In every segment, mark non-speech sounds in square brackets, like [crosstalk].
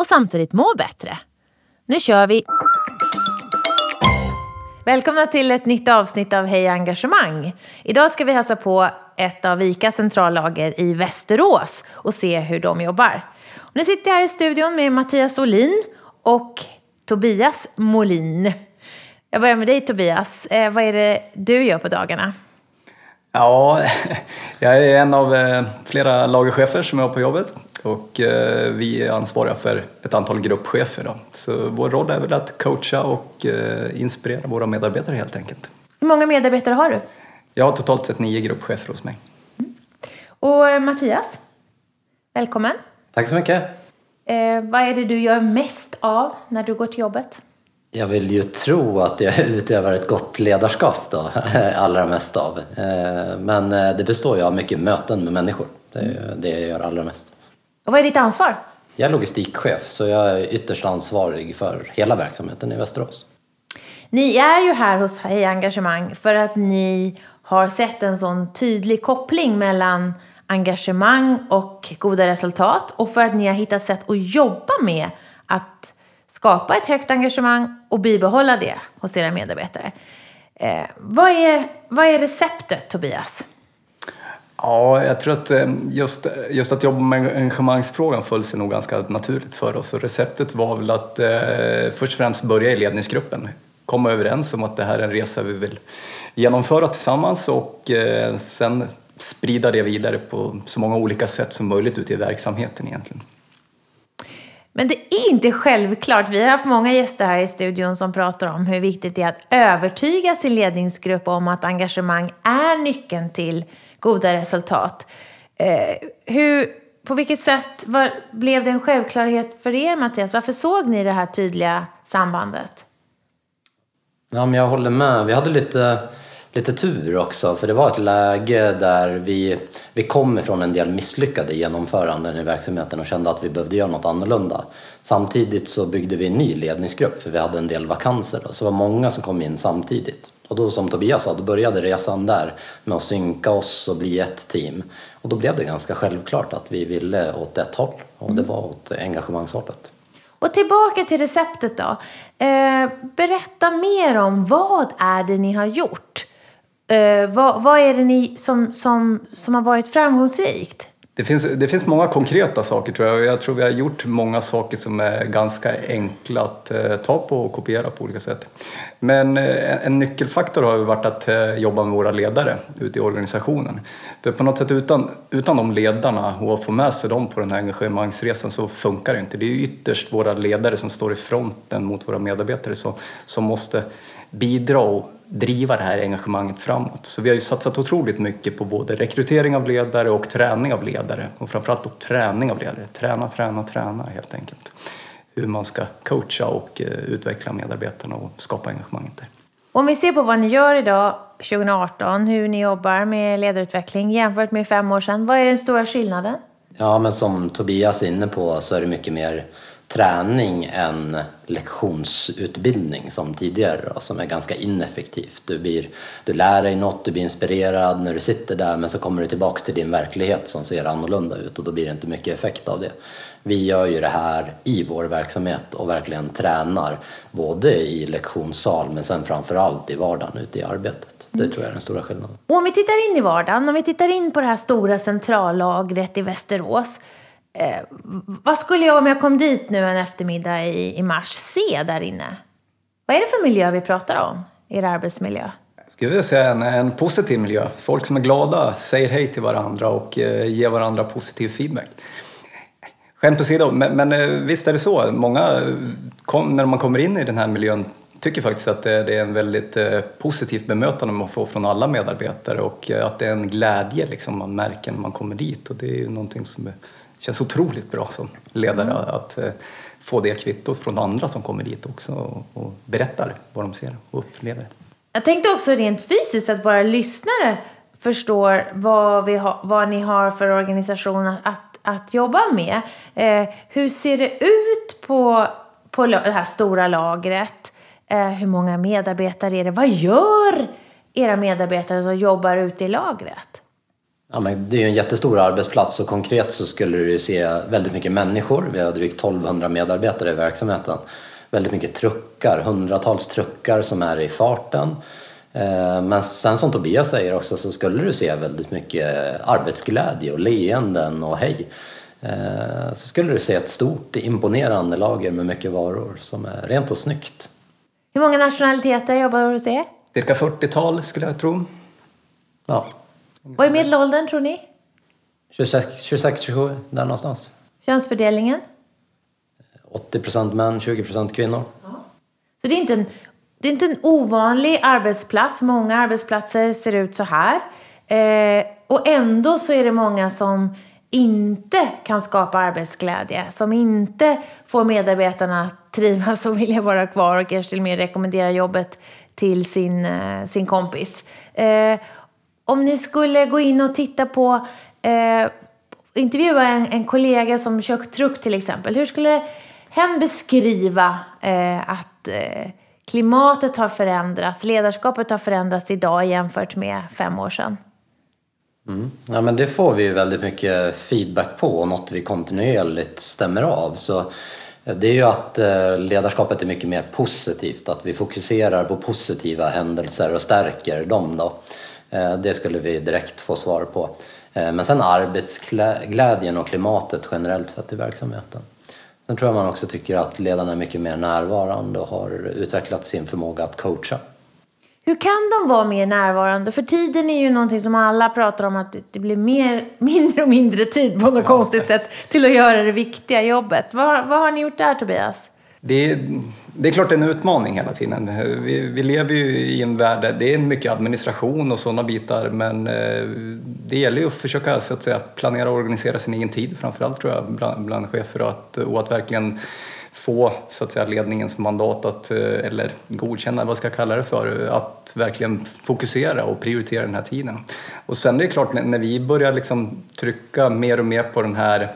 och samtidigt må bättre. Nu kör vi! Välkomna till ett nytt avsnitt av Hej Engagemang. Idag ska vi hälsa på ett av ICAs centrallager i Västerås och se hur de jobbar. Nu sitter jag här i studion med Mattias Olin och Tobias Molin. Jag börjar med dig Tobias. Eh, vad är det du gör på dagarna? Ja, [laughs] jag är en av eh, flera lagerchefer som är på jobbet och eh, vi är ansvariga för ett antal gruppchefer. Då. Så vår roll är väl att coacha och eh, inspirera våra medarbetare helt enkelt. Hur många medarbetare har du? Jag har totalt sett nio gruppchefer hos mig. Mm. Och eh, Mattias, välkommen. Tack så mycket. Eh, vad är det du gör mest av när du går till jobbet? Jag vill ju tro att jag [laughs] utövar ett gott ledarskap då, [laughs] allra mest av. Eh, men eh, det består ju av mycket möten med människor. Det är det jag gör allra mest. Och vad är ditt ansvar? Jag är logistikchef så jag är ytterst ansvarig för hela verksamheten i Västerås. Ni är ju här hos Hej Engagemang för att ni har sett en sån tydlig koppling mellan engagemang och goda resultat och för att ni har hittat sätt att jobba med att skapa ett högt engagemang och bibehålla det hos era medarbetare. Eh, vad, är, vad är receptet, Tobias? Ja, jag tror att eh, just, just att jobba med engagemangsfrågan föll sig nog ganska naturligt för oss. Och receptet var väl att eh, först och främst börja i ledningsgruppen. Komma överens om att det här är en resa vi vill genomföra tillsammans och eh, sen sprida det vidare på så många olika sätt som möjligt ute i verksamheten egentligen. Men det är inte självklart. Vi har haft många gäster här i studion som pratar om hur viktigt det är att övertyga sin ledningsgrupp om att engagemang är nyckeln till goda resultat. Eh, hur, på vilket sätt var, blev det en självklarhet för er, Mattias? Varför såg ni det här tydliga sambandet? Ja, men jag håller med. Vi hade lite lite tur också för det var ett läge där vi, vi kom ifrån en del misslyckade genomföranden i verksamheten och kände att vi behövde göra något annorlunda. Samtidigt så byggde vi en ny ledningsgrupp för vi hade en del vakanser då, så det var många som kom in samtidigt. Och då som Tobias sa, då började resan där med att synka oss och bli ett team. Och då blev det ganska självklart att vi ville åt ett håll och det var åt engagemangshållet. Och tillbaka till receptet då. Eh, berätta mer om vad är det ni har gjort Eh, vad, vad, är det ni som, som, som har varit framgångsrikt? Det finns, det finns många konkreta saker tror jag. Jag tror vi har gjort många saker som är ganska enkla att eh, ta på och kopiera på olika sätt. Men eh, en nyckelfaktor har ju varit att eh, jobba med våra ledare ute i organisationen. För på något sätt utan, utan de ledarna och att få med sig dem på den här engagemangsresan så funkar det inte. Det är ju ytterst våra ledare som står i fronten mot våra medarbetare som, som måste bidra och driva det här engagemanget framåt. Så vi har ju satsat otroligt mycket på både rekrytering av ledare och träning av ledare och framförallt på träning av ledare. Träna, träna, träna helt enkelt. Hur man ska coacha och eh, utveckla medarbetarna och skapa engagemanget där. Om vi ser på vad ni gör idag 2018, hur ni jobbar med ledarutveckling jämfört med fem år sedan, vad är den stora skillnaden? Ja, men som Tobias är inne på så är det mycket mer träning än lektionsutbildning som tidigare då, som är ganska ineffektivt. Du, blir, du lär dig något, du blir inspirerad när du sitter där men så kommer du tillbaks till din verklighet som ser annorlunda ut och då blir det inte mycket effekt av det. Vi gör ju det här i vår verksamhet och verkligen tränar både i lektionssal men sen framförallt i vardagen ute i arbetet. Det tror jag är den stora skillnaden. Och om vi tittar in i vardagen, om vi tittar in på det här stora centrallagret i Västerås Eh, vad skulle jag om jag kom dit nu en eftermiddag i, i mars se där inne? Vad är det för miljö vi pratar om? Er arbetsmiljö? Jag skulle vilja säga en, en positiv miljö. Folk som är glada, säger hej till varandra och eh, ger varandra positiv feedback. Skämt åsido, men, men eh, visst är det så. Många, eh, kom, när man kommer in i den här miljön, tycker faktiskt att det, det är en väldigt eh, positivt bemötande man får från alla medarbetare och eh, att det är en glädje liksom, man märker när man kommer dit och det är ju någonting som är känns otroligt bra som ledare att eh, få det kvittot från andra som kommer dit också och, och berättar vad de ser och upplever. Jag tänkte också rent fysiskt att våra lyssnare förstår vad, vi ha, vad ni har för organisation att, att jobba med. Eh, hur ser det ut på, på det här stora lagret? Eh, hur många medarbetare är det? Vad gör era medarbetare som jobbar ute i lagret? Ja, men det är ju en jättestor arbetsplats och konkret så skulle du se väldigt mycket människor. Vi har drygt 1200 medarbetare i verksamheten. Väldigt mycket truckar, hundratals truckar som är i farten. Eh, men sen som Tobias säger också så skulle du se väldigt mycket arbetsglädje och leenden och hej. Eh, så skulle du se ett stort imponerande lager med mycket varor som är rent och snyggt. Hur många nationaliteter jobbar du hos er? Cirka 40-tal skulle jag tro. Ja. Vad är medelåldern tror ni? 26-27, där någonstans. Könsfördelningen? 80% män, 20% kvinnor. Så det är, inte en, det är inte en ovanlig arbetsplats. Många arbetsplatser ser ut så här. Eh, och ändå så är det många som inte kan skapa arbetsglädje, som inte får medarbetarna att trivas och vilja vara kvar och kanske till och med rekommendera jobbet till sin, eh, sin kompis. Eh, om ni skulle gå in och titta på, eh, intervjua en, en kollega som kör truck till exempel, hur skulle hen beskriva eh, att eh, klimatet har förändrats, ledarskapet har förändrats idag jämfört med fem år sedan? Mm. Ja, men det får vi väldigt mycket feedback på och något vi kontinuerligt stämmer av. Så eh, det är ju att eh, ledarskapet är mycket mer positivt, att vi fokuserar på positiva händelser och stärker dem. Då. Eh, det skulle vi direkt få svar på. Men sen arbetsglädjen och klimatet generellt sett i verksamheten. Sen tror jag man också tycker att ledarna är mycket mer närvarande och har utvecklat sin förmåga att coacha. Hur kan de vara mer närvarande? För tiden är ju någonting som alla pratar om att det blir mer, [laughs] mindre och mindre tid på något ja. konstigt sätt till att göra det viktiga jobbet. Vad, vad har ni gjort där Tobias? Det är, det är klart det är en utmaning hela tiden. Vi, vi lever ju i en värld där det är mycket administration och sådana bitar men eh, det gäller ju att försöka så att säga, planera och organisera sin egen tid framförallt tror jag bland, bland chefer och att, och att verkligen få så att säga, ledningens mandat att, eh, eller godkänna, vad ska jag kalla det för, att verkligen fokusera och prioritera den här tiden. Och sen är det klart när vi börjar liksom trycka mer och mer på den här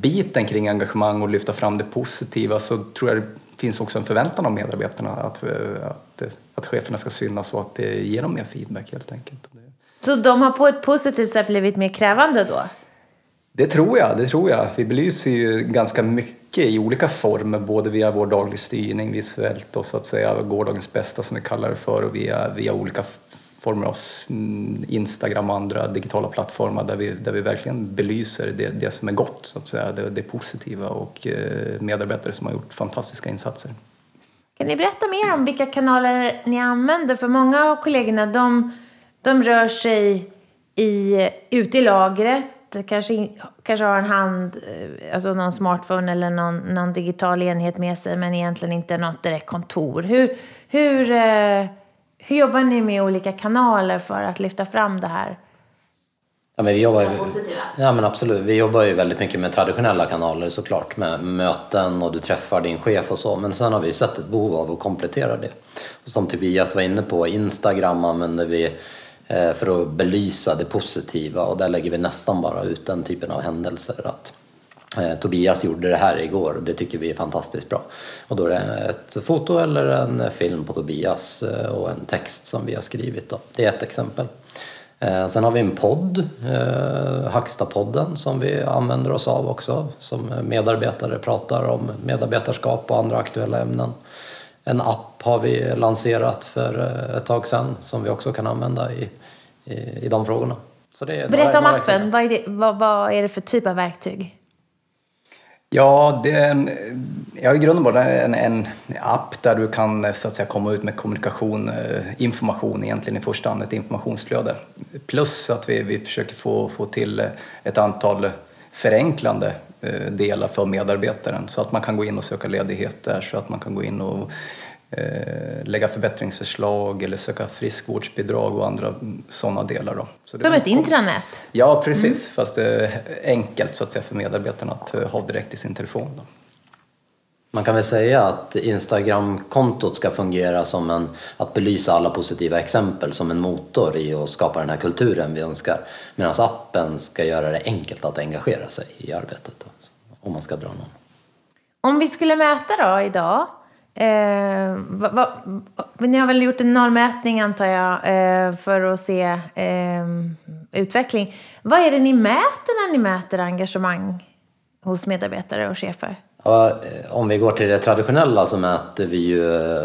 biten kring engagemang och lyfta fram det positiva så tror jag det finns också en förväntan av medarbetarna att, eh, att, att cheferna ska synas och att det ger dem mer feedback helt enkelt. Så de har på ett positivt sätt blivit mer krävande då? Det tror jag, det tror jag. Vi belyser ju ganska mycket i olika former, både via vår daglig styrning visuellt och så att säga gårdagens bästa som vi kallar det för och via, via olika former av mm, Instagram och andra digitala plattformar där vi, där vi verkligen belyser det, det som är gott, så att säga, det, det positiva och eh, medarbetare som har gjort fantastiska insatser. Kan ni berätta mer om vilka kanaler ni använder? För många av kollegorna de, de rör sig i, ute i lagret kanske, kanske har en hand, eh, alltså någon smartphone eller någon, någon digital enhet med sig men egentligen inte något direkt kontor. Hur, hur, eh, hur jobbar ni med olika kanaler för att lyfta fram det här? Ja, men vi jobbar ju, ja, men absolut. Vi jobbar ju väldigt mycket med traditionella kanaler såklart, med möten och du träffar din chef och så. Men sen har vi sett ett behov av att komplettera det. Och som Tobias var inne på, Instagram använder vi Eh, för att belysa det positiva och där lägger vi nästan bara ut den typen av händelser. Att Tobias gjorde det här igår och det tycker vi är fantastiskt bra. Och då är det ett foto eller en film på Tobias eh, och en text som vi har skrivit. Då. Det är ett exempel. Sen har vi en podd, Hackstapodden, som vi använder oss av också. Som medarbetare pratar om medarbetarskap och andra aktuella ämnen. En app har vi lanserat för ett tag sedan som vi också kan använda i i, i de frågorna. Berätta om appen. Vad är, det, vad, vad är det för typ av verktyg? Ja, det är en, ja, i grunden bara en, en app där du kan eh, så att säga, komma ut med kommunikation, eh, information egentligen i första hand, ett informationsflöde. Plus att vi, vi försöker få, få till eh, ett antal förenklande delar för medarbetaren så att man kan gå in och söka ledighet där, så att man kan gå in och eh, lägga förbättringsförslag eller söka friskvårdsbidrag och andra sådana delar. Då. Så Som ett intranät? Ja, precis. Mm. Fast det är enkelt så att säga, för medarbetarna att eh, ha direkt i sin telefon. Då. Man kan väl säga att Instagram-kontot ska fungera som en, att belysa alla positiva exempel som en motor i att skapa den här kulturen vi önskar. Medan appen ska göra det enkelt att engagera sig i arbetet. Om man ska dra någon. Om vi skulle mäta då idag. Eh, va, va, ni har väl gjort en normmätning antar jag eh, för att se eh, utveckling. Vad är det ni mäter när ni mäter engagemang hos medarbetare och chefer? Ja, eh, om vi går till det traditionella så mäter vi ju eh,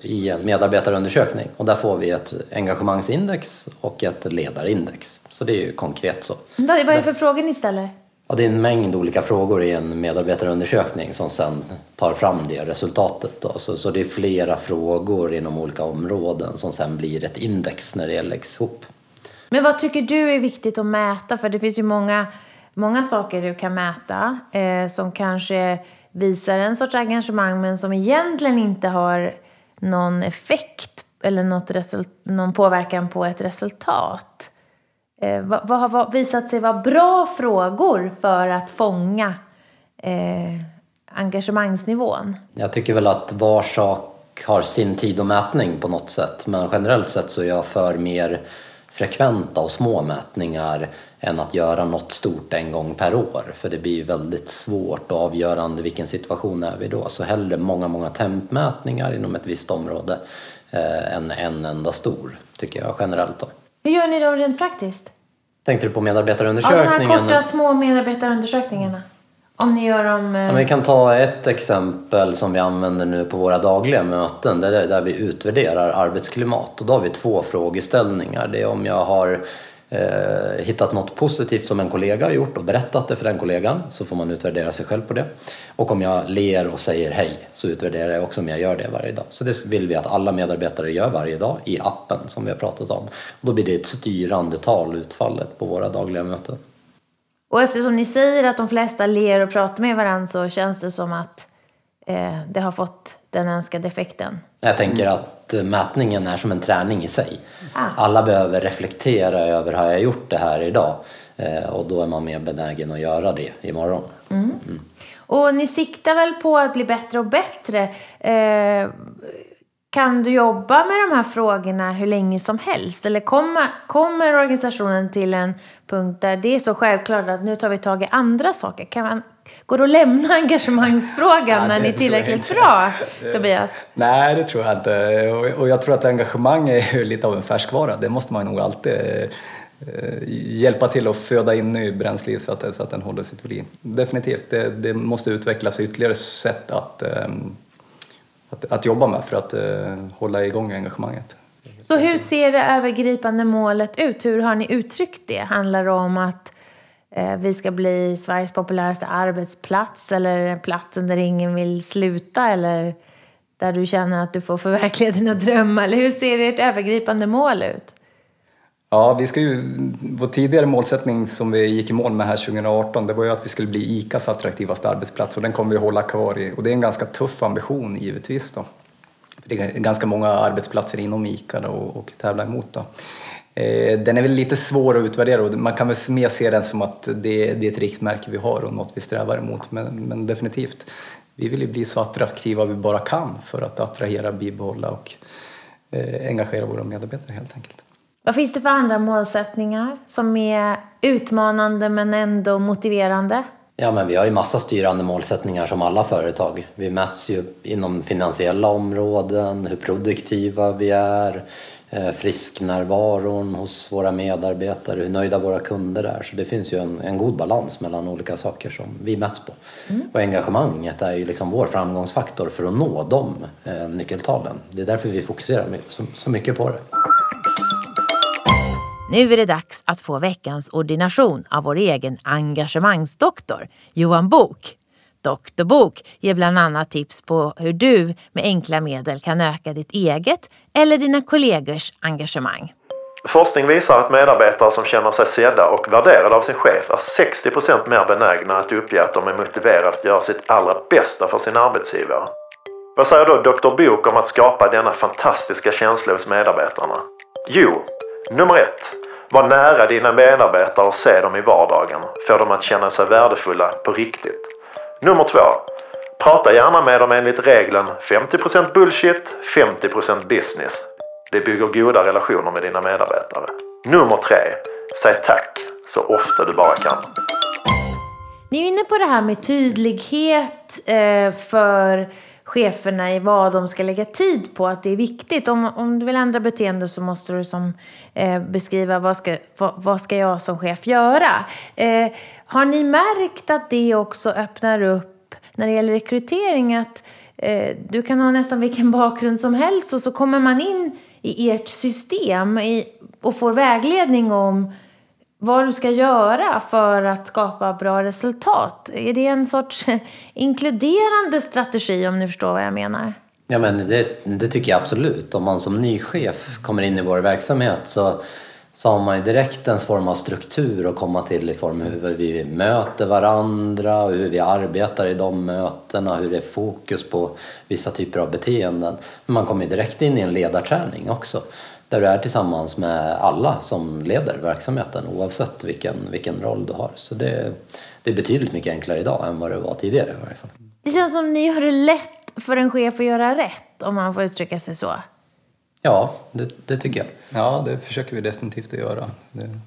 i en medarbetarundersökning och där får vi ett engagemangsindex och ett ledarindex. Så det är ju konkret så. Vad, vad är det för frågor ni ställer? Ja, det är en mängd olika frågor i en medarbetarundersökning som sen tar fram det resultatet. Då. Så, så det är flera frågor inom olika områden som sen blir ett index när det läggs ihop. Men vad tycker du är viktigt att mäta? För det finns ju många många saker du kan mäta eh, som kanske visar en sorts engagemang men som egentligen inte har någon effekt eller något någon påverkan på ett resultat. Eh, vad, vad, har visat sig vara bra frågor för att fånga eh, engagemangsnivån? Jag tycker väl att var sak har sin tid och mätning på något sätt men generellt sett så är jag för mer frekventa och små mätningar än att göra något stort en gång per år. För det blir väldigt svårt och avgörande vilken situation är vi då. Så hellre många, många tempmätningar inom ett visst område eh, än en enda stor, tycker jag generellt. Då. Hur gör ni då rent praktiskt? Tänkte du på medarbetarundersökningen? Ja, de här korta små medarbetarundersökningarna. Om ni gör dem... Eh... Ja, vi kan ta ett exempel som vi använder nu på våra dagliga möten där, där vi utvärderar arbetsklimat. Och då har vi två frågeställningar. Det är om jag har eh, hittat något positivt som en kollega har gjort och berättat det för den kollegan så får man utvärdera sig själv på det. Och om jag ler och säger hej så utvärderar jag också om jag gör det varje dag. Så det vill vi att alla medarbetare gör varje dag i appen som vi har pratat om. Och då blir det ett styrande tal utfallet på våra dagliga möten. Och eftersom ni säger att de flesta ler och pratar med varandra så känns det som att eh, det har fått den önskade effekten. Jag tänker att mätningen är som en träning i sig. Ah. Alla behöver reflektera över, har jag gjort det här idag? Eh, och då är man mer benägen att göra det imorgon. Mm. Mm. Och ni siktar väl på att bli bättre och bättre. Eh, kan du jobba med de här frågorna hur länge som helst? Eller kommer, kommer organisationen till en punkt där det är så självklart att nu tar vi tag i andra saker? Kan man, går det att lämna engagemangsfrågan [laughs] ja, när ni är tillräckligt bra, Tobias? Nej, det tror jag inte. Och jag tror att engagemang är lite av en färskvara. Det måste man nog alltid eh, hjälpa till att föda in ny bränsle så att, så att den håller sitt liv. Definitivt, det, det måste utvecklas ytterligare sätt att um, att, att jobba med för att eh, hålla igång engagemanget. Så hur ser det övergripande målet ut? Hur har ni uttryckt det? Handlar det om att Eh, vi ska bli Sveriges populäraste arbetsplats eller platsen där ingen vill sluta eller där du känner att du får förverkliga dina drömmar? Eller hur ser ert övergripande mål ut? Ja, vi ska ju, vår tidigare målsättning som vi gick i mål med här 2018 det var ju att vi skulle bli ICAs attraktivaste arbetsplats och den kommer vi hålla kvar i. Och det är en ganska tuff ambition givetvis. Då. Det är ganska många arbetsplatser inom ICA då, och tävla emot. Då. Eh, den är väl lite svår att utvärdera och man kan väl mer se den som att det, det är ett riktmärke vi har och något vi strävar emot. Men, men definitivt, vi vill ju bli så attraktiva vi bara kan för att attrahera, bibehålla och eh, engagera våra medarbetare helt enkelt. Vad finns det för andra målsättningar som är utmanande men ändå motiverande? Ja, men vi har ju massa styrande målsättningar som alla företag. Vi mäts ju inom finansiella områden, hur produktiva vi är, eh, frisknärvaron hos våra medarbetare, hur nöjda våra kunder är. Så det finns ju en, en god balans mellan olika saker som vi mäts på. Mm. Och engagemanget är ju liksom vår framgångsfaktor för att nå de eh, nyckeltalen. Det är därför vi fokuserar så, så mycket på det. Nu är det dags att få veckans ordination av vår egen engagemangsdoktor, Johan Bok. Doktor Bok ger bland annat tips på hur du med enkla medel kan öka ditt eget eller dina kollegors engagemang. Forskning visar att medarbetare som känner sig sedda och värderade av sin chef är 60% mer benägna att uppge att de är motiverade att göra sitt allra bästa för sin arbetsgivare. Vad säger då Dr. Bok om att skapa denna fantastiska känsla hos medarbetarna? Jo, nummer ett. Var nära dina medarbetare och se dem i vardagen. Få dem att känna sig värdefulla på riktigt. Nummer två. Prata gärna med dem enligt regeln 50% bullshit, 50% business. Det bygger goda relationer med dina medarbetare. Nummer tre. Säg tack så ofta du bara kan. Ni är inne på det här med tydlighet eh, för cheferna i vad de ska lägga tid på, att det är viktigt. Om, om du vill ändra beteende så måste du som, eh, beskriva vad ska, vad, vad, ska jag som chef göra. Eh, har ni märkt att det också öppnar upp när det gäller rekrytering att eh, du kan ha nästan vilken bakgrund som helst och så kommer man in i ert system i, och får vägledning om vad du ska göra för att skapa bra resultat. Är det en sorts [laughs] inkluderande strategi om ni förstår vad jag menar? Ja men det, det tycker jag absolut. Om man som ny chef kommer in i vår verksamhet så, så har man ju direkt en form av struktur att komma till i form av hur vi möter varandra, hur vi arbetar i de mötena, hur det är fokus på vissa typer av beteenden. Men man kommer direkt in i en ledarträning också där du är tillsammans med alla som leder verksamheten oavsett vilken, vilken roll du har. Så det, det är betydligt mycket enklare idag än vad det var tidigare i varje fall. Det känns som ni har det lätt för en chef att göra rätt om man får uttrycka sig så. Ja, det, det tycker jag. Ja, det försöker vi definitivt att göra. Det,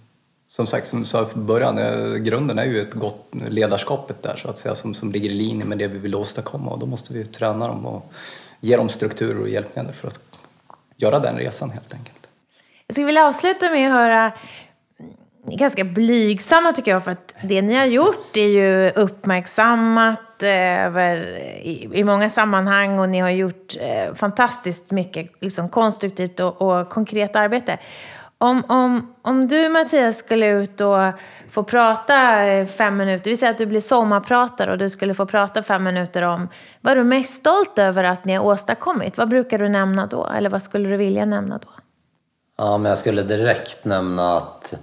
som sagt, som du sa från början, grunden är ju ett gott ledarskapet där så att säga som, som ligger i linje med det vi vill åstadkomma och då måste vi träna dem och ge dem strukturer och hjälpmedel för att göra den resan helt enkelt. Jag skulle vilja avsluta med att höra mm, ganska blygsamma tycker jag för att det ni har gjort är ju uppmärksammat eh, över, i, i många sammanhang och ni har gjort eh, fantastiskt mycket liksom, konstruktivt och, och konkret arbete. Om, om, om du Mattias skulle ut och få prata fem minuter, vi säger att du blir sommarpratare och du skulle få prata fem minuter om vad du mest stolt över att ni har åstadkommit. Vad brukar du nämna då? Eller vad skulle du vilja nämna då? Ja, men jag skulle direkt nämna att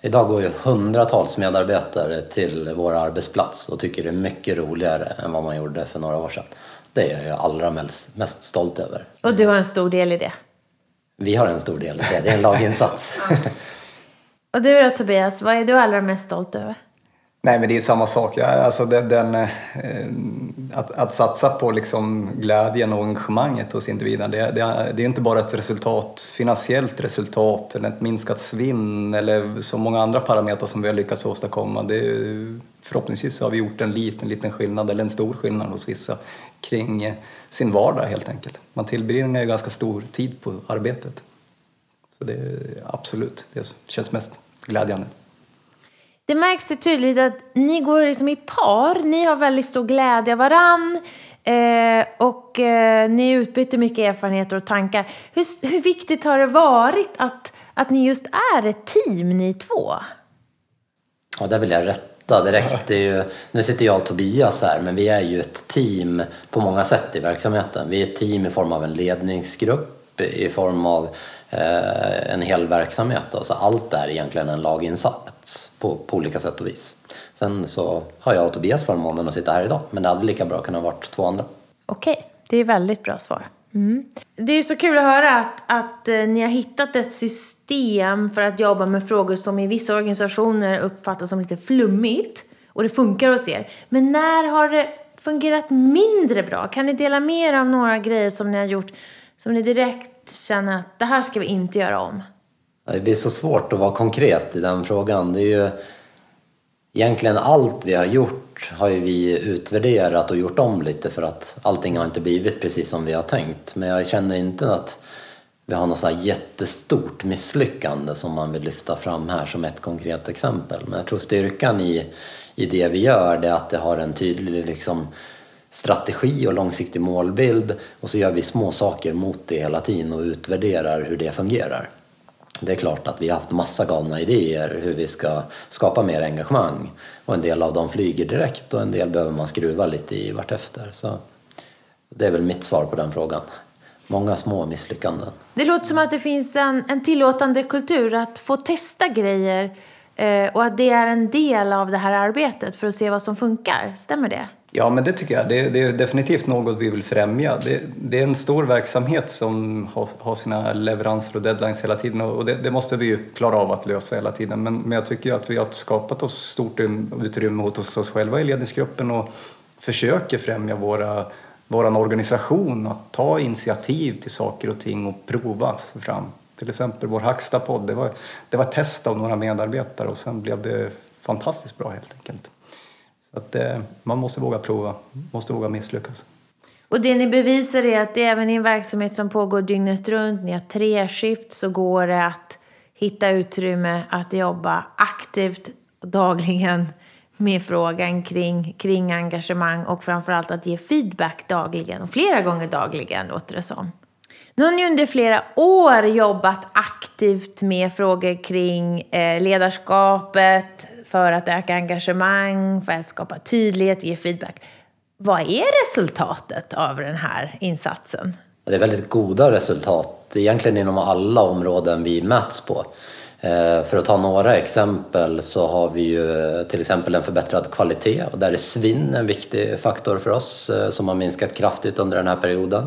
idag går ju hundratals medarbetare till vår arbetsplats och tycker det är mycket roligare än vad man gjorde för några år sedan. Det är jag allra mest, mest stolt över. Och du har en stor del i det? Vi har en stor del i det. Det är en laginsats. [laughs] och du då Tobias, vad är du allra mest stolt över? Nej, men det är samma sak. Ja, alltså den, den eh, att, att, satsa på liksom glädjen och engagemanget hos individen, det, det, det är inte bara ett resultat, finansiellt resultat eller ett minskat svinn eller så många andra parametrar som vi har lyckats åstadkomma. Det, förhoppningsvis har vi gjort en liten, liten skillnad eller en stor skillnad hos vissa kring sin vardag helt enkelt. Man tillbringar ju ganska stor tid på arbetet. Så det är absolut det som känns mest glädjande. Det märks ju tydligt att ni går liksom i par. Ni har väldigt stor glädje av varann. Eh, och eh, ni utbyter mycket erfarenheter och tankar. Hur, hur viktigt har det varit att, att ni just är ett team, ni två? Ja, där vill jag rätta direkt. Det är ju, nu sitter jag och Tobias här, men vi är ju ett team på många sätt i verksamheten. Vi är ett team i form av en ledningsgrupp, i form av eh, en hel verksamhet. Då. Så allt är egentligen en laginsats på, på olika sätt och vis. Sen så har jag och Tobias förmånen att sitta här idag, men det hade lika bra kunnat varit två andra. Okej, det är väldigt bra svar. Mm. Det är så kul att höra att, att eh, ni har hittat ett system för att jobba med frågor som i vissa organisationer uppfattas som lite flummigt. Och det funkar hos er. Men när har det fungerat mindre bra? Kan ni dela med er av några grejer som ni har gjort som ni direkt känner att det här ska vi inte göra om? Det blir så svårt att vara konkret i den frågan. Det är ju egentligen allt vi har gjort har ju vi utvärderat och gjort om lite för att allting har inte blivit precis som vi har tänkt. Men jag känner inte att vi har något så jättestort misslyckande som man vill lyfta fram här som ett konkret exempel. Men jag tror styrkan i, i det vi gör det är att det har en tydlig liksom, strategi och långsiktig målbild och så gör vi små saker mot det hela tiden och utvärderar hur det fungerar. Det är klart att vi har haft massa galna idéer hur vi ska skapa mer engagemang och en del av dem flyger direkt och en del behöver man skruva lite i vartefter. Så det är väl mitt svar på den frågan. Många små misslyckanden. Det låter som att det finns en, en tillåtande kultur att få testa grejer eh, och att det är en del av det här arbetet för att se vad som funkar. Stämmer det? Ja, men det tycker jag. Det, det är definitivt något vi vill främja. Det, det är en stor verksamhet som har, har, sina leveranser och deadlines hela tiden och det, det, måste vi ju klara av att lösa hela tiden. Men, men jag tycker att vi har skapat oss stort um, utrymme hos oss själva i ledningsgruppen och försöker främja våra vår organisation att ta initiativ till saker och ting och prova sig fram. Till exempel vår Hacksta-podd, det var, det var ett test av några medarbetare och sen blev det fantastiskt bra helt enkelt. Så att, eh, man måste våga prova, måste våga misslyckas. Och det ni bevisar är att även i en verksamhet som pågår dygnet runt, ni har tre skift, så går det att hitta utrymme att jobba aktivt dagligen med frågan kring, kring engagemang och framförallt att ge feedback dagligen och flera gånger dagligen låter det som. Nu har ni under flera år jobbat aktivt med frågor kring eh, ledarskapet för att öka engagemang, för att skapa tydlighet ge feedback. Vad är resultatet av den här insatsen? Det är väldigt goda resultat, egentligen inom alla områden vi mäts på. Eh, för att ta några exempel så har vi ju eh, till exempel en förbättrad kvalitet och där är svinn en viktig faktor för oss eh, som har minskat kraftigt under den här perioden.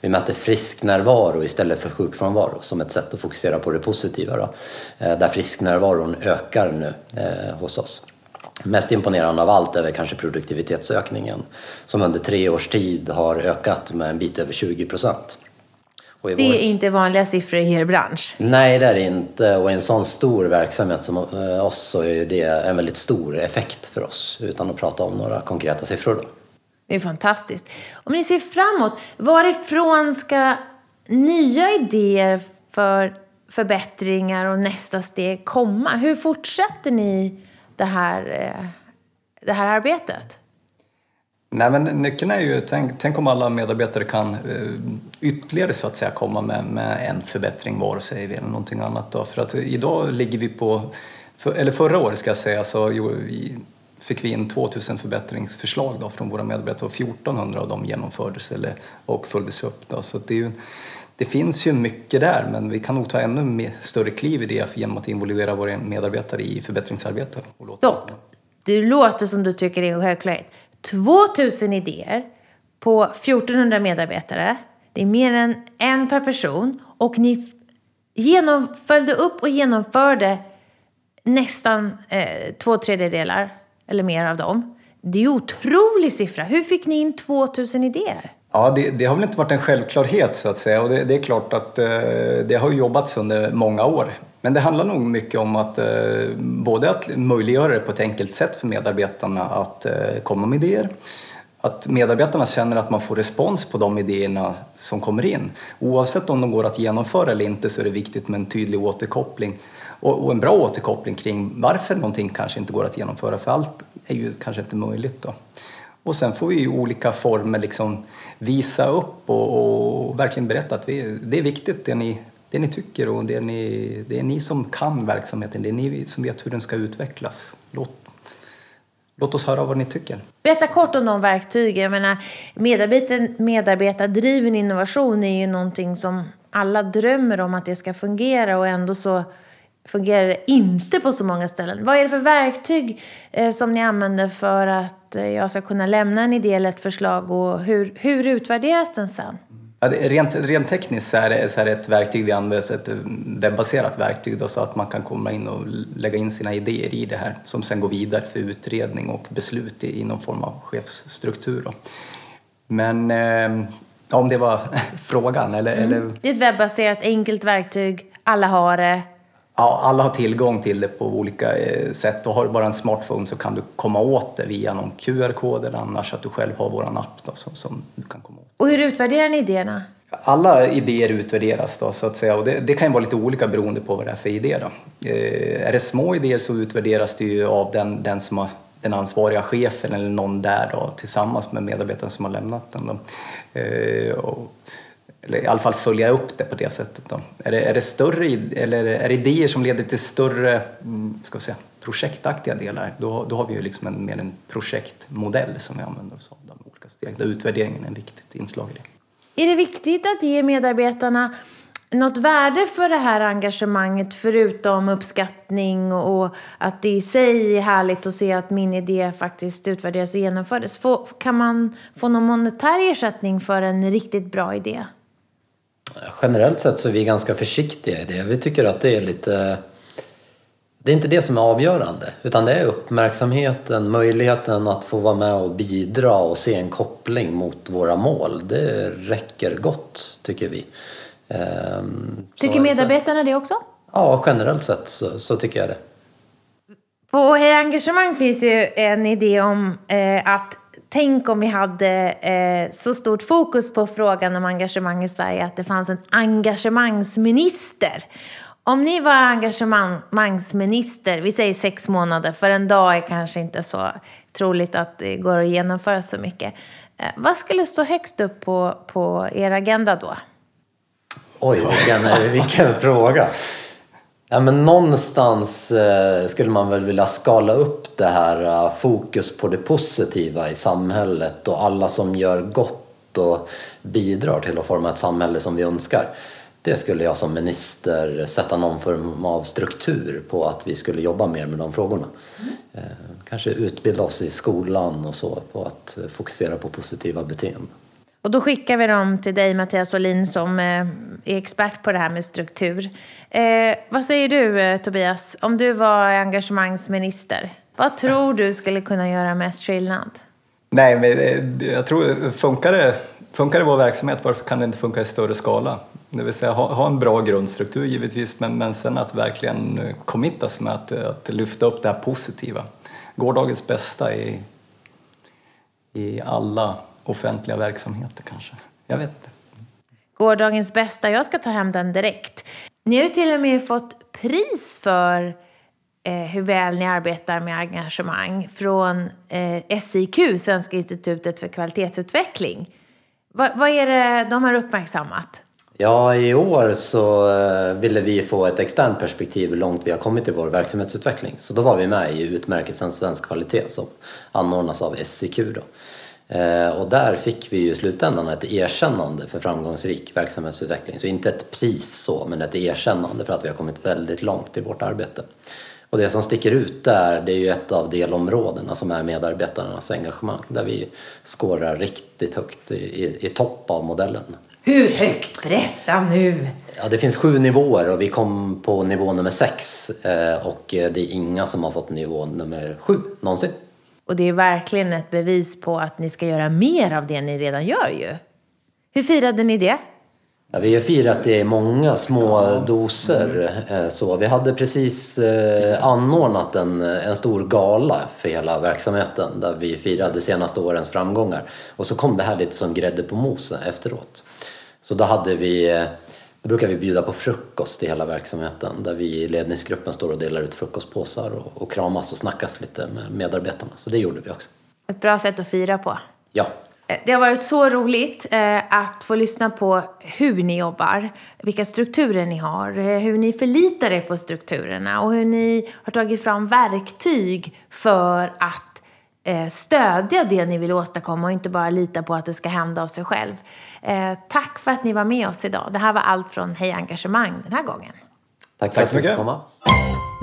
Vi mäter frisknärvaro istället för sjukfrånvaro som ett sätt att fokusera på det positiva då, där frisknärvaron ökar nu hos oss. Mest imponerande av allt är väl kanske produktivitetsökningen som under tre års tid har ökat med en bit över 20 procent. Det är vår... inte vanliga siffror i er bransch? Nej, det är det inte. Och i en sån stor verksamhet som eh, oss så är det en väldigt stor effekt för oss, utan att prata om några konkreta siffror. Då. Det är fantastiskt. Om ni ser framåt, varifrån ska nya idéer för förbättringar och nästa steg komma? Hur fortsätter ni det här, eh, det här arbetet? Nej, men nyckeln är ju, tänk, tänk om alla medarbetare kan eh, ytterligare så att säga komma med, med en förbättring var, säger vi, eller någonting annat. Då. För att idag ligger vi på, för, eller förra året ska jag säga, så jo, vi, fick vi in 2000 förbättringsförslag då från våra medarbetare och 1400 av dem genomfördes eller, och följdes upp. Då. Så det, ju, det, finns ju mycket där, men vi kan nog ta ännu mer, större kliv i det genom att involvera våra medarbetare i förbättringsarbetet. Stopp! Det låter som du tycker det är en självklarhet. 2000 idéer på 1400 medarbetare. Det är mer än en per person. Och ni genom, följde upp och genomförde nästan eh, två tredjedelar eller mer av dem. Det är en otrolig siffra. Hur fick ni in 2000 idéer? Ja, det, det, har väl inte varit en självklarhet så att säga och det, det är klart att eh, det har jobbats under många år. Men det handlar nog mycket om att eh, både att möjliggöra det på ett enkelt sätt för medarbetarna att eh, komma med idéer. Att medarbetarna känner att man får respons på de idéerna som kommer in. Oavsett om de går att genomföra eller inte så är det viktigt med en tydlig återkoppling och, och en bra återkoppling kring varför någonting kanske inte går att genomföra för allt är ju kanske inte möjligt. Då. Och sen får vi i olika former liksom visa upp och, och verkligen berätta att vi, det är viktigt det ni det ni tycker och det, ni, det är ni som kan verksamheten. Det är ni som vet hur den ska utvecklas. Låt, låt oss höra vad ni tycker. Berätta kort om de verktygen. Jag menar, medarbetardriven medarbetardriven innovation är ju någonting som alla drömmer om att det ska fungera och ändå så fungerar det inte på så många ställen. Vad är det för verktyg eh, som ni använder för att eh, jag ska kunna lämna en idé eller ett förslag och hur, hur utvärderas den sen? Ja, rent, rent tekniskt så är, det, så är det ett verktyg vi använder, ett webbaserat verktyg då, så att man kan komma in och lägga in sina idéer i det här som sen går vidare för utredning och beslut i, i någon form av chefsstruktur. Då. Men eh, om det var [laughs] frågan eller, mm. eller... Det är ett webbaserat enkelt verktyg, alla har det. Ja, alla har tillgång till det på olika eh, sätt och har du bara en smartphone så kan du komma åt det via någon QR-kod eller annars att du själv har vår app då, som, som du kan komma åt. Och hur utvärderar ni idéerna? Alla idéer utvärderas då, så att säga och det, det kan vara lite olika beroende på vad det är för idé. Då. Eh, är det små idéer så utvärderas det ju av den, den som har den ansvariga chefen eller någon där då, tillsammans med medarbetaren som har lämnat den. Då. Eh, och, eller i alla fall följa upp det på det sättet. Då. Är, det, är det större eller är det idéer som leder till större mm, ska vi säga, projektaktiga delar, då, då har vi ju liksom en, mer en projektmodell som vi använder oss av. olika steg, där utvärderingen är ett viktigt inslag i det. Är det viktigt att ge medarbetarna något värde för det här engagemanget förutom uppskattning och att det i sig är härligt att se att min idé faktiskt utvärderas och genomfördes? Få, kan man få någon monetär ersättning för en riktigt bra idé? Generellt sett så är vi ganska försiktiga i det. Vi tycker att det är lite... Det är inte det som är avgörande utan det är uppmärksamheten, möjligheten att få vara med och bidra och se en koppling mot våra mål. Det räcker gott tycker vi. Ehm, tycker medarbetarna det också? Ja, generellt sett så, så tycker jag det. På Hej Engagemang finns ju en idé om eh, att tänk om vi hade eh, så stort fokus på frågan om engagemang i Sverige att det fanns en engagemangsminister. Om ni var engagemangsminister, vi säger sex månader, för en dag är kanske inte så troligt att det går att genomföra så mycket. Eh, vad skulle stå högst upp på, på er agenda då? Oj, vilken, vilken fråga. Ja, men någonstans eh, skulle man väl vilja skala upp det här uh, fokus på det positiva i samhället och alla som gör gott och bidrar till att forma ett samhälle som vi önskar. Det skulle jag som minister sätta någon form av struktur på att vi skulle jobba mer med de frågorna. Mm. Eh, kanske utbilda oss i skolan och så på att fokusera på positiva beteenden. Och då skickar vi dem till dig Mattias Olin som eh, är expert på det här med struktur. Eh, vad säger du eh, Tobias, om du var engagemangsminister? Vad tror du skulle kunna göra mest skillnad? Nej, men eh, jag tror, funkar det, funkar det vår verksamhet, varför kan det inte funka i större skala? Det vill säga ha, ha en bra grundstruktur givetvis, men, men sen att verkligen committa sig med att, att lyfta upp det här positiva. Gårdagens bästa i, i alla offentliga verksamheter kanske. Jag vet inte. Gårdagens bästa, jag ska ta hem den direkt. Ni har ju till och med fått pris för eh, hur väl ni arbetar med engagemang från eh, SIQ, Svenska institutet för kvalitetsutveckling. Va, vad är det de har uppmärksammat? Ja, i år så eh, ville vi få ett externt perspektiv hur långt vi har kommit i vår verksamhetsutveckling. Så då var vi med i utmärkelsen Svensk kvalitet som anordnas av SIQ. Då. Eh, och där fick vi ju i slutändan ett erkännande för framgångsrik verksamhetsutveckling. Så inte ett pris så, men ett erkännande för att vi har kommit väldigt långt i vårt arbete. Och det som sticker ut där, det är ju ett av delområdena som är medarbetarnas engagemang. Där vi skårar riktigt högt i, i, i topp av modellen. Hur högt? Berätta nu! Ja, det finns sju nivåer och vi kom på nivå nummer sex. Eh, och det är inga som har fått nivå nummer sju någonsin. Och det är verkligen ett bevis på att ni ska göra mer av det ni redan gör ju. Hur firade ni det? Ja, vi har firat det i många små doser. Eh, så vi hade precis eh, anordnat en, en stor gala för hela verksamheten där vi firade senaste årens framgångar. Och så kom det här lite som grädde på moset efteråt. Så då hade vi eh, då brukar vi bjuda på frukost i hela verksamheten där vi i ledningsgruppen står och delar ut frukostpåsar och, och kramas och snackas lite med medarbetarna. Så det gjorde vi också. Ett bra sätt att fira på. Ja. Eh, det har varit så roligt eh, att få lyssna på hur ni jobbar, vilka strukturer ni har, eh, hur ni förlitar er på strukturerna och hur ni har tagit fram verktyg för att stödja det ni vill åstadkomma och inte bara lita på att det ska hända av sig själv. Eh, tack för att ni var med oss idag. Det här var allt från Hej Engagemang den här gången. Tack för att du fick komma.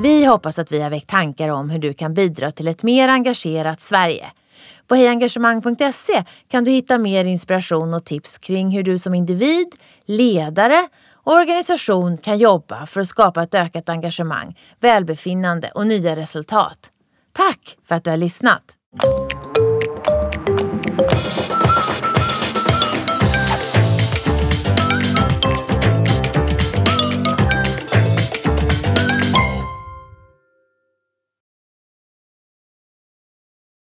Vi hoppas att vi har väckt tankar om hur du kan bidra till ett mer engagerat Sverige. På hejengagemang.se kan du hitta mer inspiration och tips kring hur du som individ, ledare och organisation kan jobba för att skapa ett ökat engagemang, välbefinnande och nya resultat. Tack för att du har lyssnat! you